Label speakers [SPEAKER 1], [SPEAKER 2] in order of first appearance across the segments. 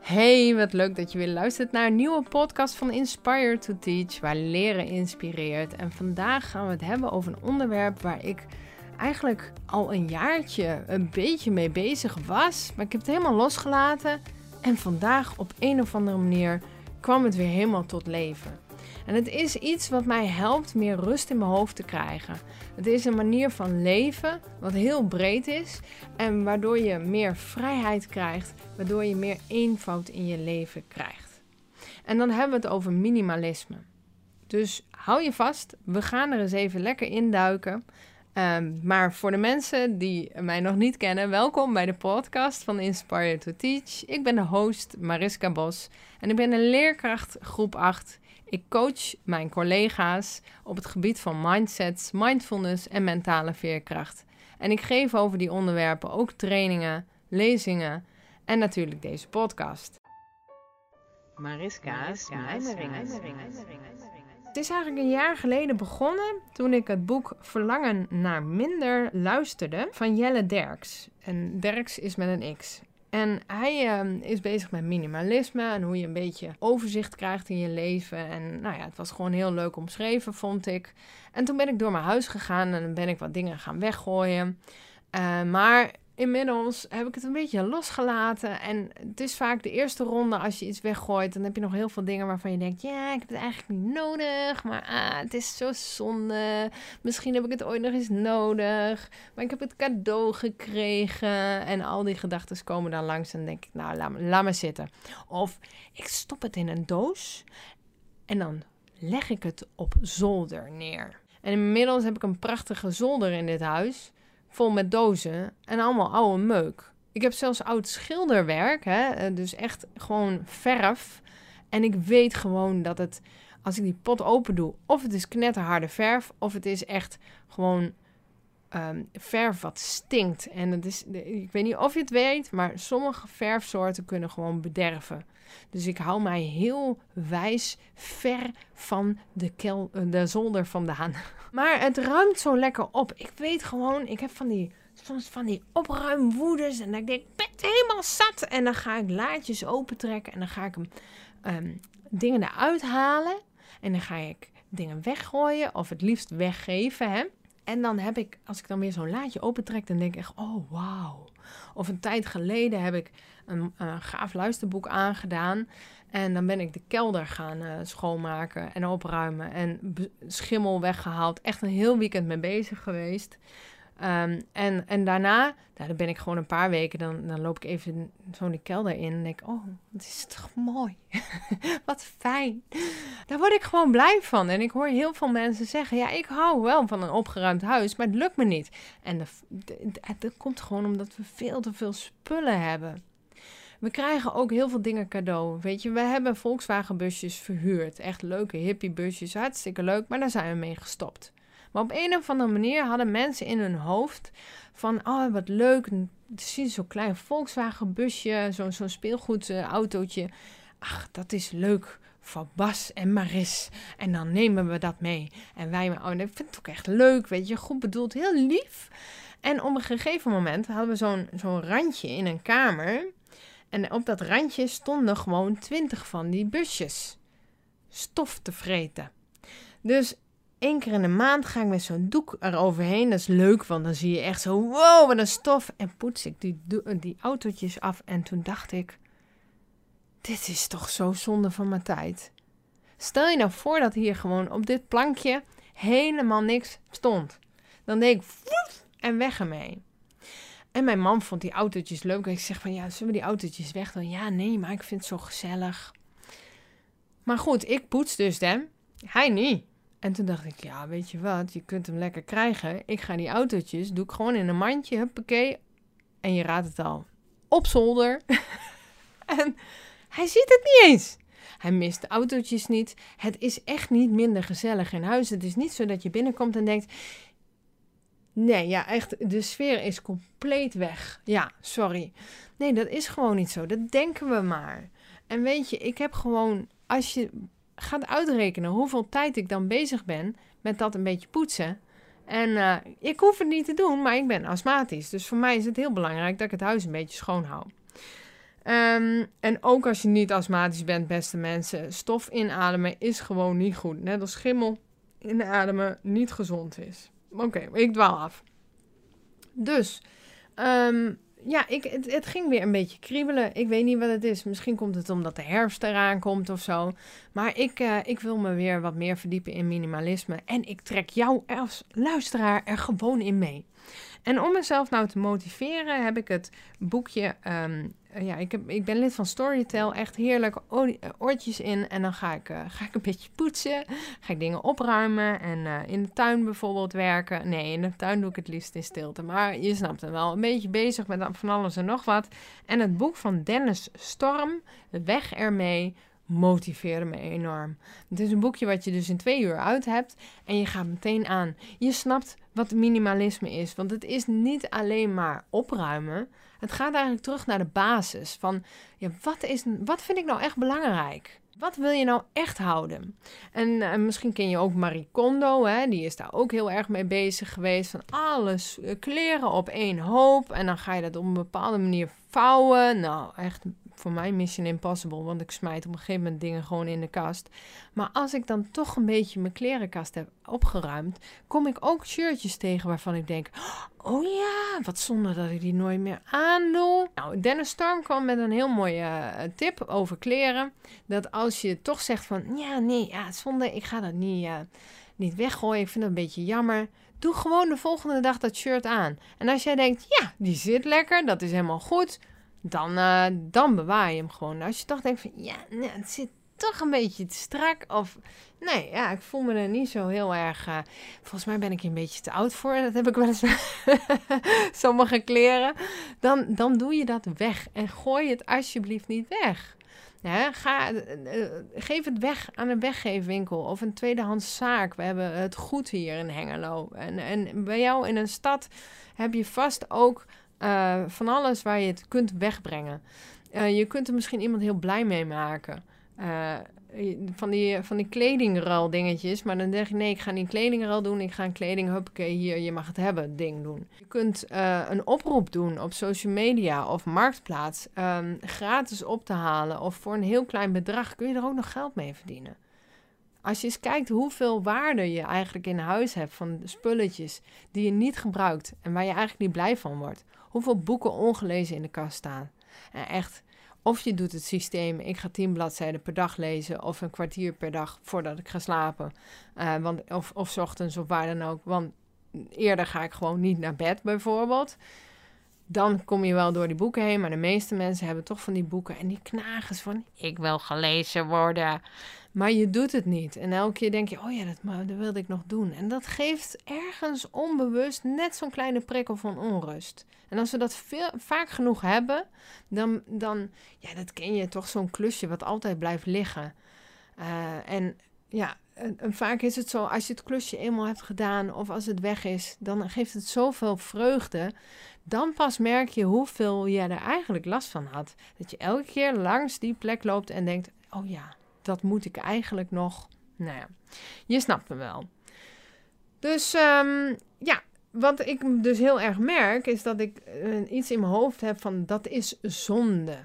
[SPEAKER 1] Hey, wat leuk dat je weer luistert naar een nieuwe podcast van Inspire to Teach, waar leren inspireert. En vandaag gaan we het hebben over een onderwerp waar ik eigenlijk al een jaartje een beetje mee bezig was, maar ik heb het helemaal losgelaten. En vandaag op een of andere manier kwam het weer helemaal tot leven. En het is iets wat mij helpt meer rust in mijn hoofd te krijgen. Het is een manier van leven wat heel breed is en waardoor je meer vrijheid krijgt, waardoor je meer eenvoud in je leven krijgt. En dan hebben we het over minimalisme. Dus hou je vast, we gaan er eens even lekker induiken. Um, maar voor de mensen die mij nog niet kennen, welkom bij de podcast van Inspire to Teach. Ik ben de host Mariska Bos en ik ben een leerkracht groep 8 ik coach mijn collega's op het gebied van mindsets, mindfulness en mentale veerkracht. En ik geef over die onderwerpen ook trainingen, lezingen en natuurlijk deze podcast. Mariska's Mijmeringen. Het is eigenlijk een jaar geleden begonnen toen ik het boek Verlangen naar minder luisterde van Jelle Derks. En Derks is met een X. En hij ehm, is bezig met minimalisme en hoe je een beetje overzicht krijgt in je leven. En nou ja, het was gewoon heel leuk omschreven, vond ik. En toen ben ik door mijn huis gegaan en ben ik wat dingen gaan weggooien. Uh, maar inmiddels heb ik het een beetje losgelaten. En het is vaak de eerste ronde als je iets weggooit. Dan heb je nog heel veel dingen waarvan je denkt: ja, ik heb het eigenlijk niet nodig. Maar ah, het is zo zonde. Misschien heb ik het ooit nog eens nodig. Maar ik heb het cadeau gekregen. En al die gedachten komen dan langs. En denk ik: nou, laat, laat maar zitten. Of ik stop het in een doos. En dan leg ik het op zolder neer. En inmiddels heb ik een prachtige zolder in dit huis vol met dozen en allemaal oude meuk. Ik heb zelfs oud schilderwerk, hè, eh, dus echt gewoon verf. En ik weet gewoon dat het, als ik die pot open doe, of het is knetterharde verf, of het is echt gewoon um, verf wat stinkt. En het is, ik weet niet of je het weet, maar sommige verfsoorten kunnen gewoon bederven. Dus ik hou mij heel wijs ver van de, kel, eh, de zolder vandaan. Maar het ruimt zo lekker op. Ik weet gewoon, ik heb van die, soms van die opruimwoedes. En dan denk ik, helemaal zat. En dan ga ik laadjes opentrekken. En dan ga ik hem um, dingen eruit halen. En dan ga ik dingen weggooien. Of het liefst weggeven, hè. En dan heb ik, als ik dan weer zo'n laadje opentrek, dan denk ik echt, oh wauw. Of een tijd geleden heb ik een, een gaaf luisterboek aangedaan. En dan ben ik de kelder gaan uh, schoonmaken en opruimen. En schimmel weggehaald. Echt een heel weekend mee bezig geweest. Um, en, en daarna, nou, dan ben ik gewoon een paar weken, dan, dan loop ik even zo die kelder in en denk, oh, wat is toch mooi. wat fijn. Daar word ik gewoon blij van. En ik hoor heel veel mensen zeggen, ja, ik hou wel van een opgeruimd huis, maar het lukt me niet. En dat komt gewoon omdat we veel te veel spullen hebben. We krijgen ook heel veel dingen cadeau. Weet je, we hebben Volkswagen busjes verhuurd. Echt leuke hippie busjes, hartstikke leuk, maar daar zijn we mee gestopt. Maar op een of andere manier hadden mensen in hun hoofd van, oh wat leuk, zie zo'n klein Volkswagen busje, zo'n zo speelgoedautootje. Ach, dat is leuk voor Bas en Maris. En dan nemen we dat mee. En wij, oh, ik vind het ook echt leuk, weet je, goed bedoeld, heel lief. En op een gegeven moment hadden we zo'n zo'n randje in een kamer. En op dat randje stonden gewoon twintig van die busjes. Stof te vreten. Dus één keer in de maand ga ik met zo'n doek eroverheen. Dat is leuk, want dan zie je echt zo, wow, wat een stof. En poets ik die, die autootjes af. En toen dacht ik, dit is toch zo zonde van mijn tijd. Stel je nou voor dat hier gewoon op dit plankje helemaal niks stond. Dan deed ik, woef, en weg ermee. En mijn man vond die autootjes leuk. En ik zeg van, ja, zullen we die autootjes weg doen? Ja, nee, maar ik vind het zo gezellig. Maar goed, ik poets dus hem. Hij niet. En toen dacht ik, ja, weet je wat, je kunt hem lekker krijgen. Ik ga die autootjes, doe ik gewoon in een mandje, huppakee. En je raadt het al, op zolder. en hij ziet het niet eens. Hij mist de autootjes niet. Het is echt niet minder gezellig in huis. Het is niet zo dat je binnenkomt en denkt... Nee, ja, echt, de sfeer is compleet weg. Ja, sorry. Nee, dat is gewoon niet zo. Dat denken we maar. En weet je, ik heb gewoon, als je gaat uitrekenen hoeveel tijd ik dan bezig ben met dat een beetje poetsen. En uh, ik hoef het niet te doen, maar ik ben astmatisch. Dus voor mij is het heel belangrijk dat ik het huis een beetje schoon hou. Ehm, en ook als je niet astmatisch bent, beste mensen, stof inademen is gewoon niet goed. Net als schimmel inademen niet gezond is. Oké, ik dwaal af. Dus, um, ja, ik, het, het, ging weer een beetje kriebelen. Ik weet niet wat het is. Misschien komt het omdat de herfst eraan komt of zo. Maar ik, uh, ik wil me weer wat meer verdiepen in minimalisme. En ik trek jou als luisteraar er gewoon in mee. En om mezelf nou te motiveren, heb ik het boekje. Um, ja, ik, heb, ik ben lid van Storytel. Echt heerlijk. Oortjes in. En dan ga ik, uh, ga ik een beetje poetsen. Ga ik dingen opruimen. En in de tuin bijvoorbeeld werken. Nee, in de tuin doe ik het liefst in stilte. Maar je snapt het wel. Een beetje bezig met van alles en nog wat. En het boek van Dennis Storm. Weg ermee motiveerde me enorm. Het is een boekje wat je dus in twee uur uit hebt en je gaat meteen aan. Je snapt wat minimalisme is, want het is niet alleen maar opruimen. Het gaat eigenlijk terug naar de basis van ja, wat, is, wat vind ik nou echt belangrijk? Wat wil je nou echt houden? En misschien ken je ook Marie Kondo, hè? die is daar ook heel erg mee bezig geweest. Van alles eh, kleren op één hoop. En dan ga je dat op een bepaalde manier vouwen. Nou, echt voor mij Mission Impossible, want ik smijt op een gegeven moment dingen gewoon in de kast. Maar als ik dan toch een beetje mijn klerenkast heb opgeruimd, kom ik ook shirtjes tegen waarvan ik denk: oh ja, wat zonde dat ik die nooit meer aandoe. Nou, Dennis Storm kwam met een heel mooie uh, tip over kleren. Dat als je toch zegt van ja, nee, ja, zonde, ik ga dat niet, uh, niet weggooien, ik vind het een beetje jammer. Doe gewoon de volgende dag dat shirt aan. En als jij denkt, ja, die zit lekker, dat is helemaal goed dan, uh, dan bewaar je hem gewoon. Als je toch denkt van, ja, nee, het zit toch een beetje te strak. Of, nee, ja, ik voel me er niet zo heel erg... Uh, volgens mij ben ik een beetje te oud voor. Dat heb ik wel eens sommige kleren. Dan, dan doe je dat weg. En gooi het alsjeblieft niet weg. Ga, uh, geef het weg aan een weggeefwinkel of een tweedehands zaak. We hebben het goed hier in Hengelo. En, en bij jou in een stad heb je vast ook uh, van alles waar je het kunt wegbrengen. Uh, je kunt er misschien iemand heel blij mee maken. Uh, van die, van die kledingruil dingetjes. Maar dan denk je, nee, ik ga niet kledingruil doen. Ik ga een kleding, huppakee, hier, je mag het hebben, ding doen. Je kunt een oproep doen op social media of marktplaats. Um, gratis op te halen. Of voor een heel klein bedrag kun je er ook nog geld mee verdienen. Als je eens kijkt hoeveel waarde je eigenlijk in huis hebt van spulletjes die je niet gebruikt en waar je eigenlijk niet blij van wordt hoeveel boeken ongelezen in de kast staan. En echt, of je doet het systeem, ik ga tien bladzijden per dag lezen of een kwartier per dag voordat ik ga slapen. Uh, want, of, of ochtends of waar dan ook. Want eerder ga ik gewoon niet naar bed bijvoorbeeld. Dan kom je wel door die boeken heen, maar de meeste mensen hebben toch van die boeken en die knagen van ik wil gelezen worden. Maar je doet het niet. En elke keer denk je, oh ja, dat, wilde ik nog doen. En dat geeft ergens onbewust net zo'n kleine prikkel van onrust. En als we dat veel, vaak genoeg hebben, dan, dan ja, dat ken je toch zo'n klusje wat altijd blijft liggen. Uh, en ja, en, vaak is het zo, als je het klusje eenmaal hebt gedaan of als het weg is, dan geeft het zoveel vreugde. Dan pas merk je hoeveel je er eigenlijk last van had. Dat je elke keer langs die plek loopt en denkt, oh ja, dat moet ik eigenlijk nog. Nou ja, je snapt me wel. Dus um, ja, wat ik dus heel erg merk, is dat ik uh, iets in mijn hoofd heb van dat is zonde.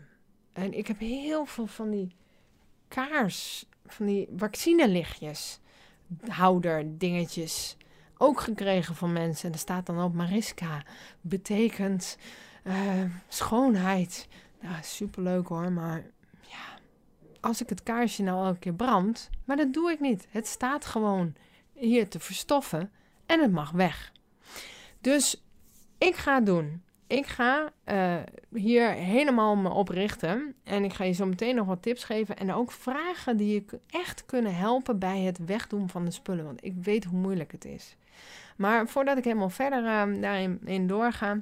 [SPEAKER 1] En ik heb heel veel van die kaars, van die vaccinelichtjes, houder dingetjes, ook gekregen van mensen. En er staat dan op Mariska, betekent uh, schoonheid. Nou, superleuk hoor, maar als ik het kaarsje nou elke keer brand, maar dat doe ik niet. Het staat gewoon hier te verstoffen en het mag weg. Dus ik ga het doen. Ik ga uh, hier helemaal me op richten. En ik ga je zo meteen nog wat tips geven. En ook vragen die je echt kunnen helpen bij het wegdoen van de spullen. Want ik weet hoe moeilijk het is. Maar voordat ik helemaal verder uh, daarin in doorga,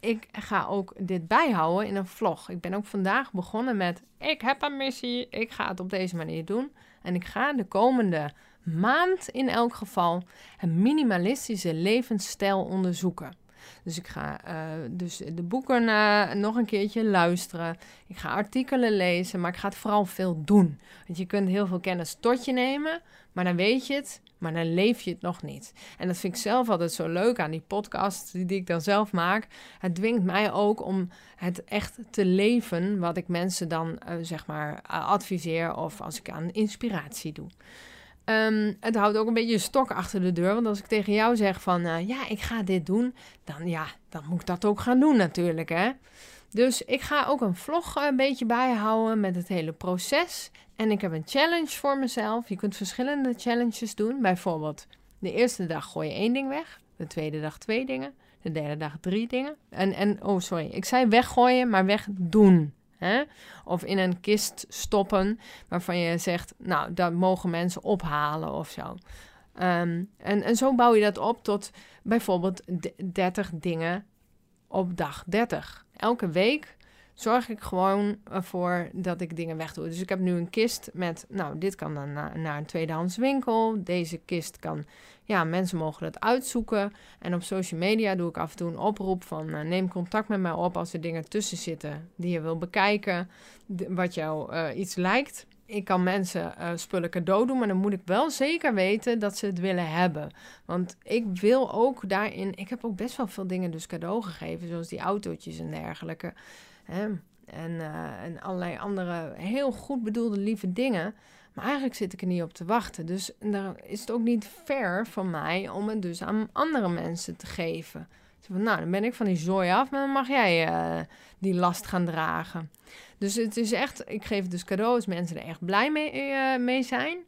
[SPEAKER 1] ik ga ook dit bijhouden in een vlog. Ik ben ook vandaag begonnen met: ik heb een missie, ik ga het op deze manier doen. En ik ga de komende maand in elk geval een minimalistische levensstijl onderzoeken. Dus ik ga uh, dus de boeken uh, nog een keertje luisteren. Ik ga artikelen lezen, maar ik ga het vooral veel doen. Want je kunt heel veel kennis tot je nemen, maar dan weet je het maar dan leef je het nog niet. En dat vind ik zelf altijd zo leuk aan die podcast die, ik dan zelf maak. Het dwingt mij ook om het echt te leven wat ik mensen dan uh, zeg maar adviseer of als ik aan inspiratie doe. Um, het houdt ook een beetje een stok achter de deur. Want als ik tegen jou zeg van uh, ja, ik ga dit doen, dan ja, dan moet ik dat ook gaan doen natuurlijk. Hè? Dus ik ga ook een vlog een beetje bijhouden met het hele proces. En ik heb een challenge voor mezelf. Je kunt verschillende challenges doen. Bijvoorbeeld, de eerste dag gooi je één ding weg. De tweede dag twee dingen. De derde dag drie dingen. En, en oh, sorry. Ik zei weggooien, maar wegdoen. Hè? Of in een kist stoppen waarvan je zegt, nou, dat mogen mensen ophalen of zo. Um, en, en zo bouw je dat op tot bijvoorbeeld 30 dingen op dag 30. Elke week zorg ik gewoon ervoor dat ik dingen wegdoe. Dus ik heb nu een kist met, nou, dit kan dan naar, een tweedehands winkel. Deze kist kan, ja, mensen mogen het uitzoeken. En op social media doe ik af en toe een oproep van, uh, neem contact met mij op als er dingen tussen zitten die je wil bekijken, wat jou uh, iets lijkt. Ik kan mensen uh, spullen cadeau doen, maar dan moet ik wel zeker weten dat ze het willen hebben. Want ik wil ook daarin. Ik heb ook best wel veel dingen dus cadeau gegeven, zoals die autootjes en dergelijke. Hè? En, uh, en allerlei andere heel goed bedoelde lieve dingen. Maar eigenlijk zit ik er niet op te wachten. Dus dan is het ook niet fair van mij om het dus aan andere mensen te geven. Nou, dan ben ik van die zooi af, maar dan mag jij uh, die last gaan dragen. Dus het is echt, ik geef dus cadeaus, mensen er echt blij mee, uh, mee zijn.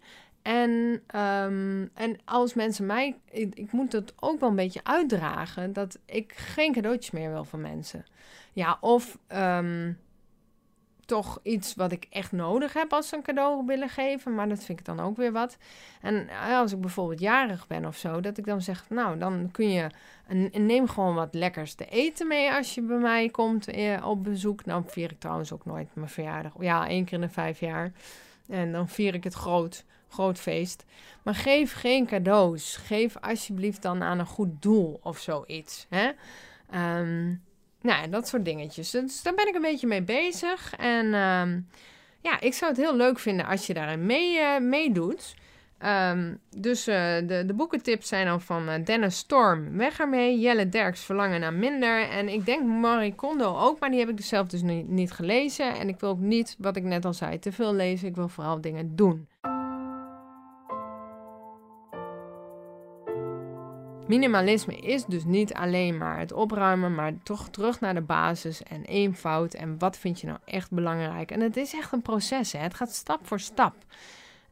[SPEAKER 1] En, um, en als mensen mij, ik, ik, moet het ook wel een beetje uitdragen dat ik geen cadeautjes meer wil van mensen. Ja, of um, toch iets wat ik echt nodig heb als ze een cadeau willen geven. Maar dat vind ik dan ook weer wat. En eh, als ik bijvoorbeeld jarig ben of zo, dat ik dan zeg: Nou, dan kun je. neem gewoon wat lekkers te eten mee als je bij mij komt eh, op bezoek. Nou, vier ik trouwens ook nooit mijn verjaardag. Ja, één keer in de vijf jaar. En dan vier ik het groot. Groot feest. Maar geef geen cadeaus. Geef alsjeblieft dan aan een goed doel of zoiets. Hè? Um, nou, dat soort dingetjes. Dus daar ben ik een beetje mee bezig. En um, ja, ik zou het heel leuk vinden als je daarin mee, uh, meedoet. Um, dus uh, de, de boekentips zijn dan van uh, Dennis Storm, weg ermee. Jelle Derks, Verlangen naar Minder. En ik denk Marie Kondo ook, maar die heb ik dus zelf dus niet, niet gelezen. En ik wil ook niet, wat ik net al zei, te veel lezen. Ik wil vooral dingen doen. Minimalisme is dus niet alleen maar het opruimen, maar toch terug naar de basis en eenvoud. En wat vind je nou echt belangrijk? En het is echt een proces, hè? het gaat stap voor stap.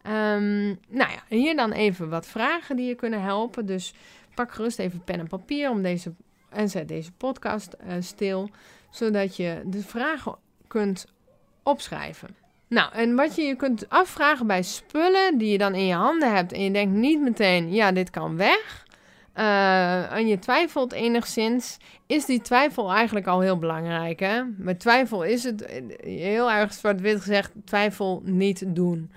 [SPEAKER 1] Um, nou ja, hier dan even wat vragen die je kunnen helpen. Dus pak gerust even pen en papier om deze, en zet deze podcast uh, stil, zodat je de vragen kunt opschrijven. Nou, en wat je je kunt afvragen bij spullen die je dan in je handen hebt en je denkt niet meteen, ja, dit kan weg en je twijfelt enigszins, is die twijfel eigenlijk al heel belangrijk. Hè? Met twijfel is het eh, heel erg zwart-wit gezegd: twijfel niet doen.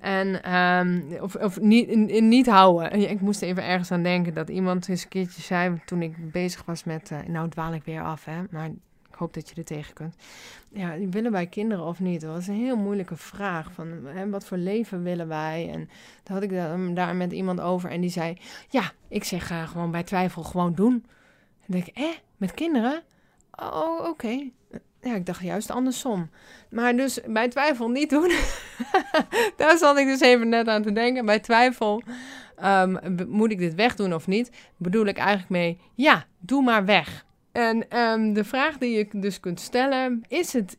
[SPEAKER 1] En, um, of, of niet, niet houden. Ik moest even ergens aan denken dat iemand eens een keertje zei toen ik bezig was met. Uh, nou, dwaal ik weer af, hè? Maar ik hoop dat je er tegen kunt. Ja, willen wij kinderen of niet? Dat was een heel moeilijke vraag. Van, hè, wat voor leven willen wij? En toen had ik daar met iemand over en die zei... Ja, ik zeg uh, gewoon bij twijfel gewoon doen. En denk ik, eh, met kinderen? Oh, oké. Ja, ik dacht juist andersom. Maar dus bij twijfel niet doen. Daar zat ik dus even net aan te denken. Bij twijfel um, moet ik dit wegdoen of niet? Bedoel ik eigenlijk mee, ja, doe maar weg. En um, de vraag die je dus kunt stellen: is het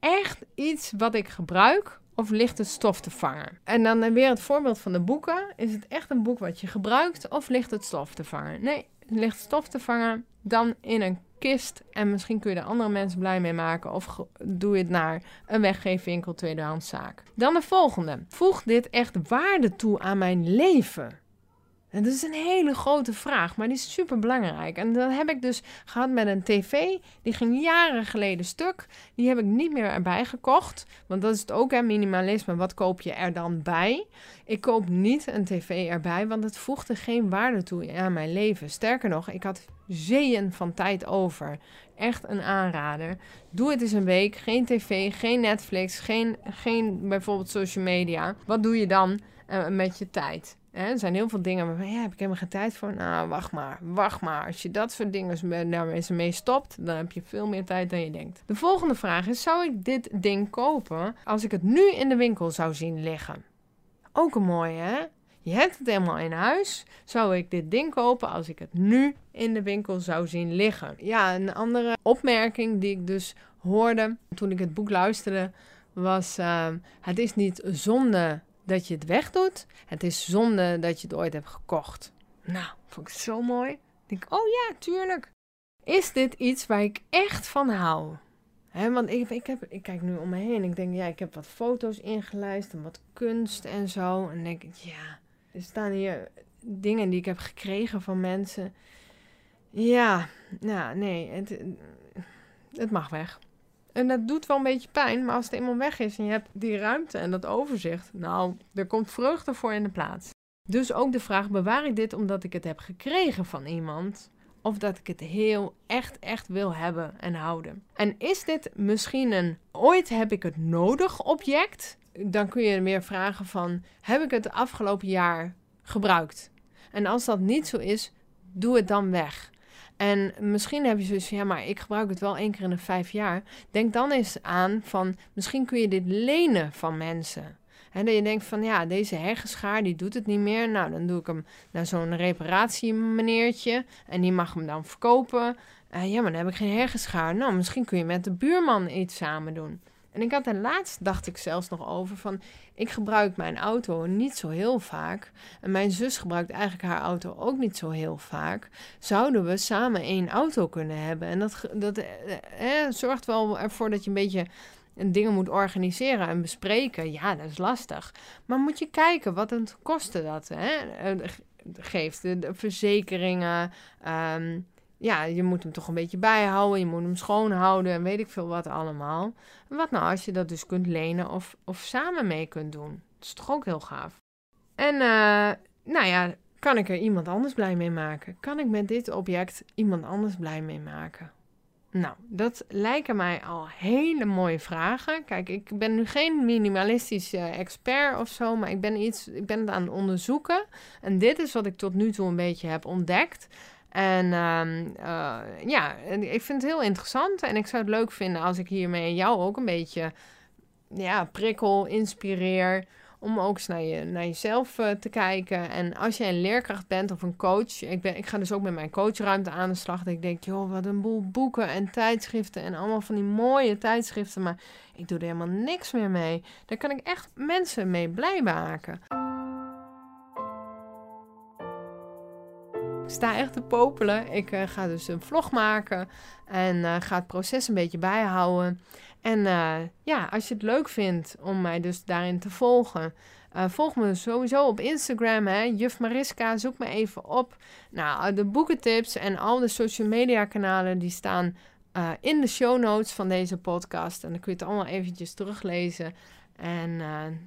[SPEAKER 1] echt iets wat ik gebruik? Of ligt het stof te vangen? En dan weer het voorbeeld van de boeken. Is het echt een boek wat je gebruikt of ligt het stof te vangen? Nee, ligt stof te vangen dan in een kist. En misschien kun je er andere mensen blij mee maken. Of doe je het naar een weggeefwinkel, tweedehandszaak. Dan de volgende. Voeg dit echt waarde toe aan mijn leven? En dat is een hele grote vraag, maar die is super belangrijk. En dat heb ik dus gehad met een tv. Die ging jaren geleden stuk. Die heb ik niet meer erbij gekocht. Want dat is het ook, hè, minimalisme. Wat koop je er dan bij? Ik koop niet een tv erbij, want het voegde geen waarde toe aan mijn leven. Sterker nog, ik had zeeën van tijd over. Echt een aanrader. Doe het eens een week. Geen tv, geen Netflix, geen, geen bijvoorbeeld social media. Wat doe je dan? Met je tijd. Er zijn heel veel dingen waarvan, ja, heb ik helemaal geen tijd voor. Nou, wacht maar, wacht maar. Als je dat soort dingen daarmee mee stopt, dan heb je veel meer tijd dan je denkt. De volgende vraag is, zou ik dit ding kopen als ik het nu in de winkel zou zien liggen? Ook een mooie, hè? Je hebt het helemaal in huis. Zou ik dit ding kopen als ik het nu in de winkel zou zien liggen? Ja, een andere opmerking die ik dus hoorde toen ik het boek luisterde was: uh, Het is niet zonde dat je het wegdoet. Het is zonde dat je het ooit hebt gekocht. Nou, vond ik zo mooi. Ik denk, oh ja, tuurlijk. Is dit iets waar ik echt van hou? Want ik, ik, heb, ik kijk nu om me heen. Ik denk, ja, ik heb wat foto's ingelijst en wat kunst en zo. En denk ik, ja, er staan hier dingen die ik heb gekregen van mensen. Ja, nou, nee, het, het mag weg. En dat doet wel een beetje pijn, maar als het eenmaal weg is en je hebt die ruimte en dat overzicht, nou, er komt vreugde voor in de plaats. Dus ook de vraag: bewaar ik dit omdat ik het heb gekregen van iemand? Of dat ik het heel echt, echt wil hebben en houden? En is dit misschien een ooit heb ik het nodig object? Dan kun je meer vragen van: heb ik het afgelopen jaar gebruikt? En als dat niet zo is, doe het dan weg. En misschien heb je zoiets van, ja, maar ik gebruik het wel één keer in de vijf jaar. Denk dan eens aan van, misschien kun je dit lenen van mensen. En dat je denkt van, ja, deze heggenschaar, die doet het niet meer. Nou, dan doe ik hem naar zo'n reparatiemeneertje. En die mag hem dan verkopen. Uh, ja, maar dan heb ik geen heggenschaar. Nou, misschien kun je met de buurman iets samen doen. En ik had er laatst, dacht ik zelfs nog over, van ik gebruik mijn auto niet zo heel vaak. En mijn zus gebruikt eigenlijk haar auto ook niet zo heel vaak. Zouden we samen één auto kunnen hebben? En dat, dat eh, eh, zorgt wel ervoor dat je een beetje dingen moet organiseren en bespreken. Ja, dat is lastig. Maar moet je kijken, wat het kosten dat hè? Eh, geeft. De, verzekeringen, um, ja, je moet hem toch een beetje bijhouden. Je moet hem schoonhouden en weet ik veel wat allemaal. wat nou als je dat dus kunt lenen of, of samen mee kunt doen? Dat is toch ook heel gaaf. En uh, nou ja, kan ik er iemand anders blij mee maken? Kan ik met dit object iemand anders blij mee maken? Nou, dat lijken mij al hele mooie vragen. Kijk, ik ben nu geen minimalistisch expert of zo, maar ik ben, iets, ik ben het aan het onderzoeken. En dit is wat ik tot nu toe een beetje heb ontdekt. En ehm, eh, ja, ik vind het heel interessant. En ik zou het leuk vinden als ik hiermee jou ook een beetje ja, prikkel, inspireer. Om ook eens naar, je, naar jezelf uh, te kijken. En als jij een leerkracht bent of een coach. Ik, ben, ik ga dus ook met mijn coachruimte aan de slag. Dat ik denk, joh, wat een boel boeken en tijdschriften. En allemaal van die mooie tijdschriften. Maar ik doe er helemaal niks meer mee. Daar kan ik echt mensen mee blij maken. Sta echt te popelen. Ik uh, ga dus een vlog maken en uh, ga het proces een beetje bijhouden. En uh, ja, als je het leuk vindt om mij dus daarin te volgen, volg me sowieso op Instagram, hè, Juf Mariska. Zoek me even op. Nou, de boekentips en al de social media kanalen die staan in de show notes van deze podcast. En dan kun je het allemaal eventjes teruglezen. En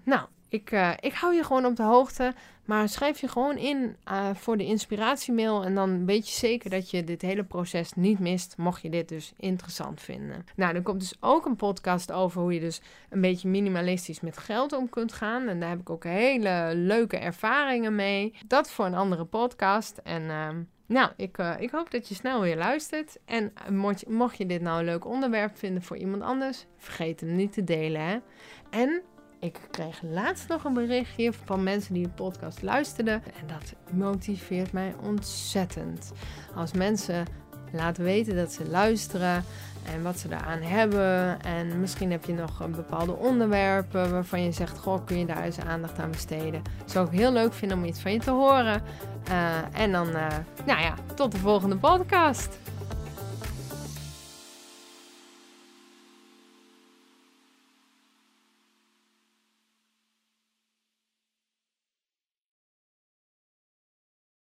[SPEAKER 1] nou, ik, uh, ik hou je gewoon op de hoogte. Maar schrijf je gewoon in uh, voor de inspiratiemail. En dan weet je zeker dat je dit hele proces niet mist. Mocht je dit dus interessant vinden. Nou, er komt dus ook een podcast over hoe je dus een beetje minimalistisch met geld om kunt gaan. En daar heb ik ook hele leuke ervaringen mee. Dat voor een andere podcast. En uh, nou, ik, uh, ik hoop dat je snel weer luistert. En mocht, mocht je dit nou een leuk onderwerp vinden voor iemand anders, vergeet hem niet te delen. Hè? En ik kreeg laatst nog een berichtje van mensen die de podcast luisterden. En dat motiveert mij ontzettend. Als mensen laten weten dat ze luisteren en wat ze daaraan hebben. En misschien heb je nog bepaalde onderwerpen waarvan je zegt: Goh, kun je daar eens aandacht aan besteden? Zou ik heel leuk vinden om iets van je te horen. Uh, en dan, uh, nou ja, tot de volgende podcast.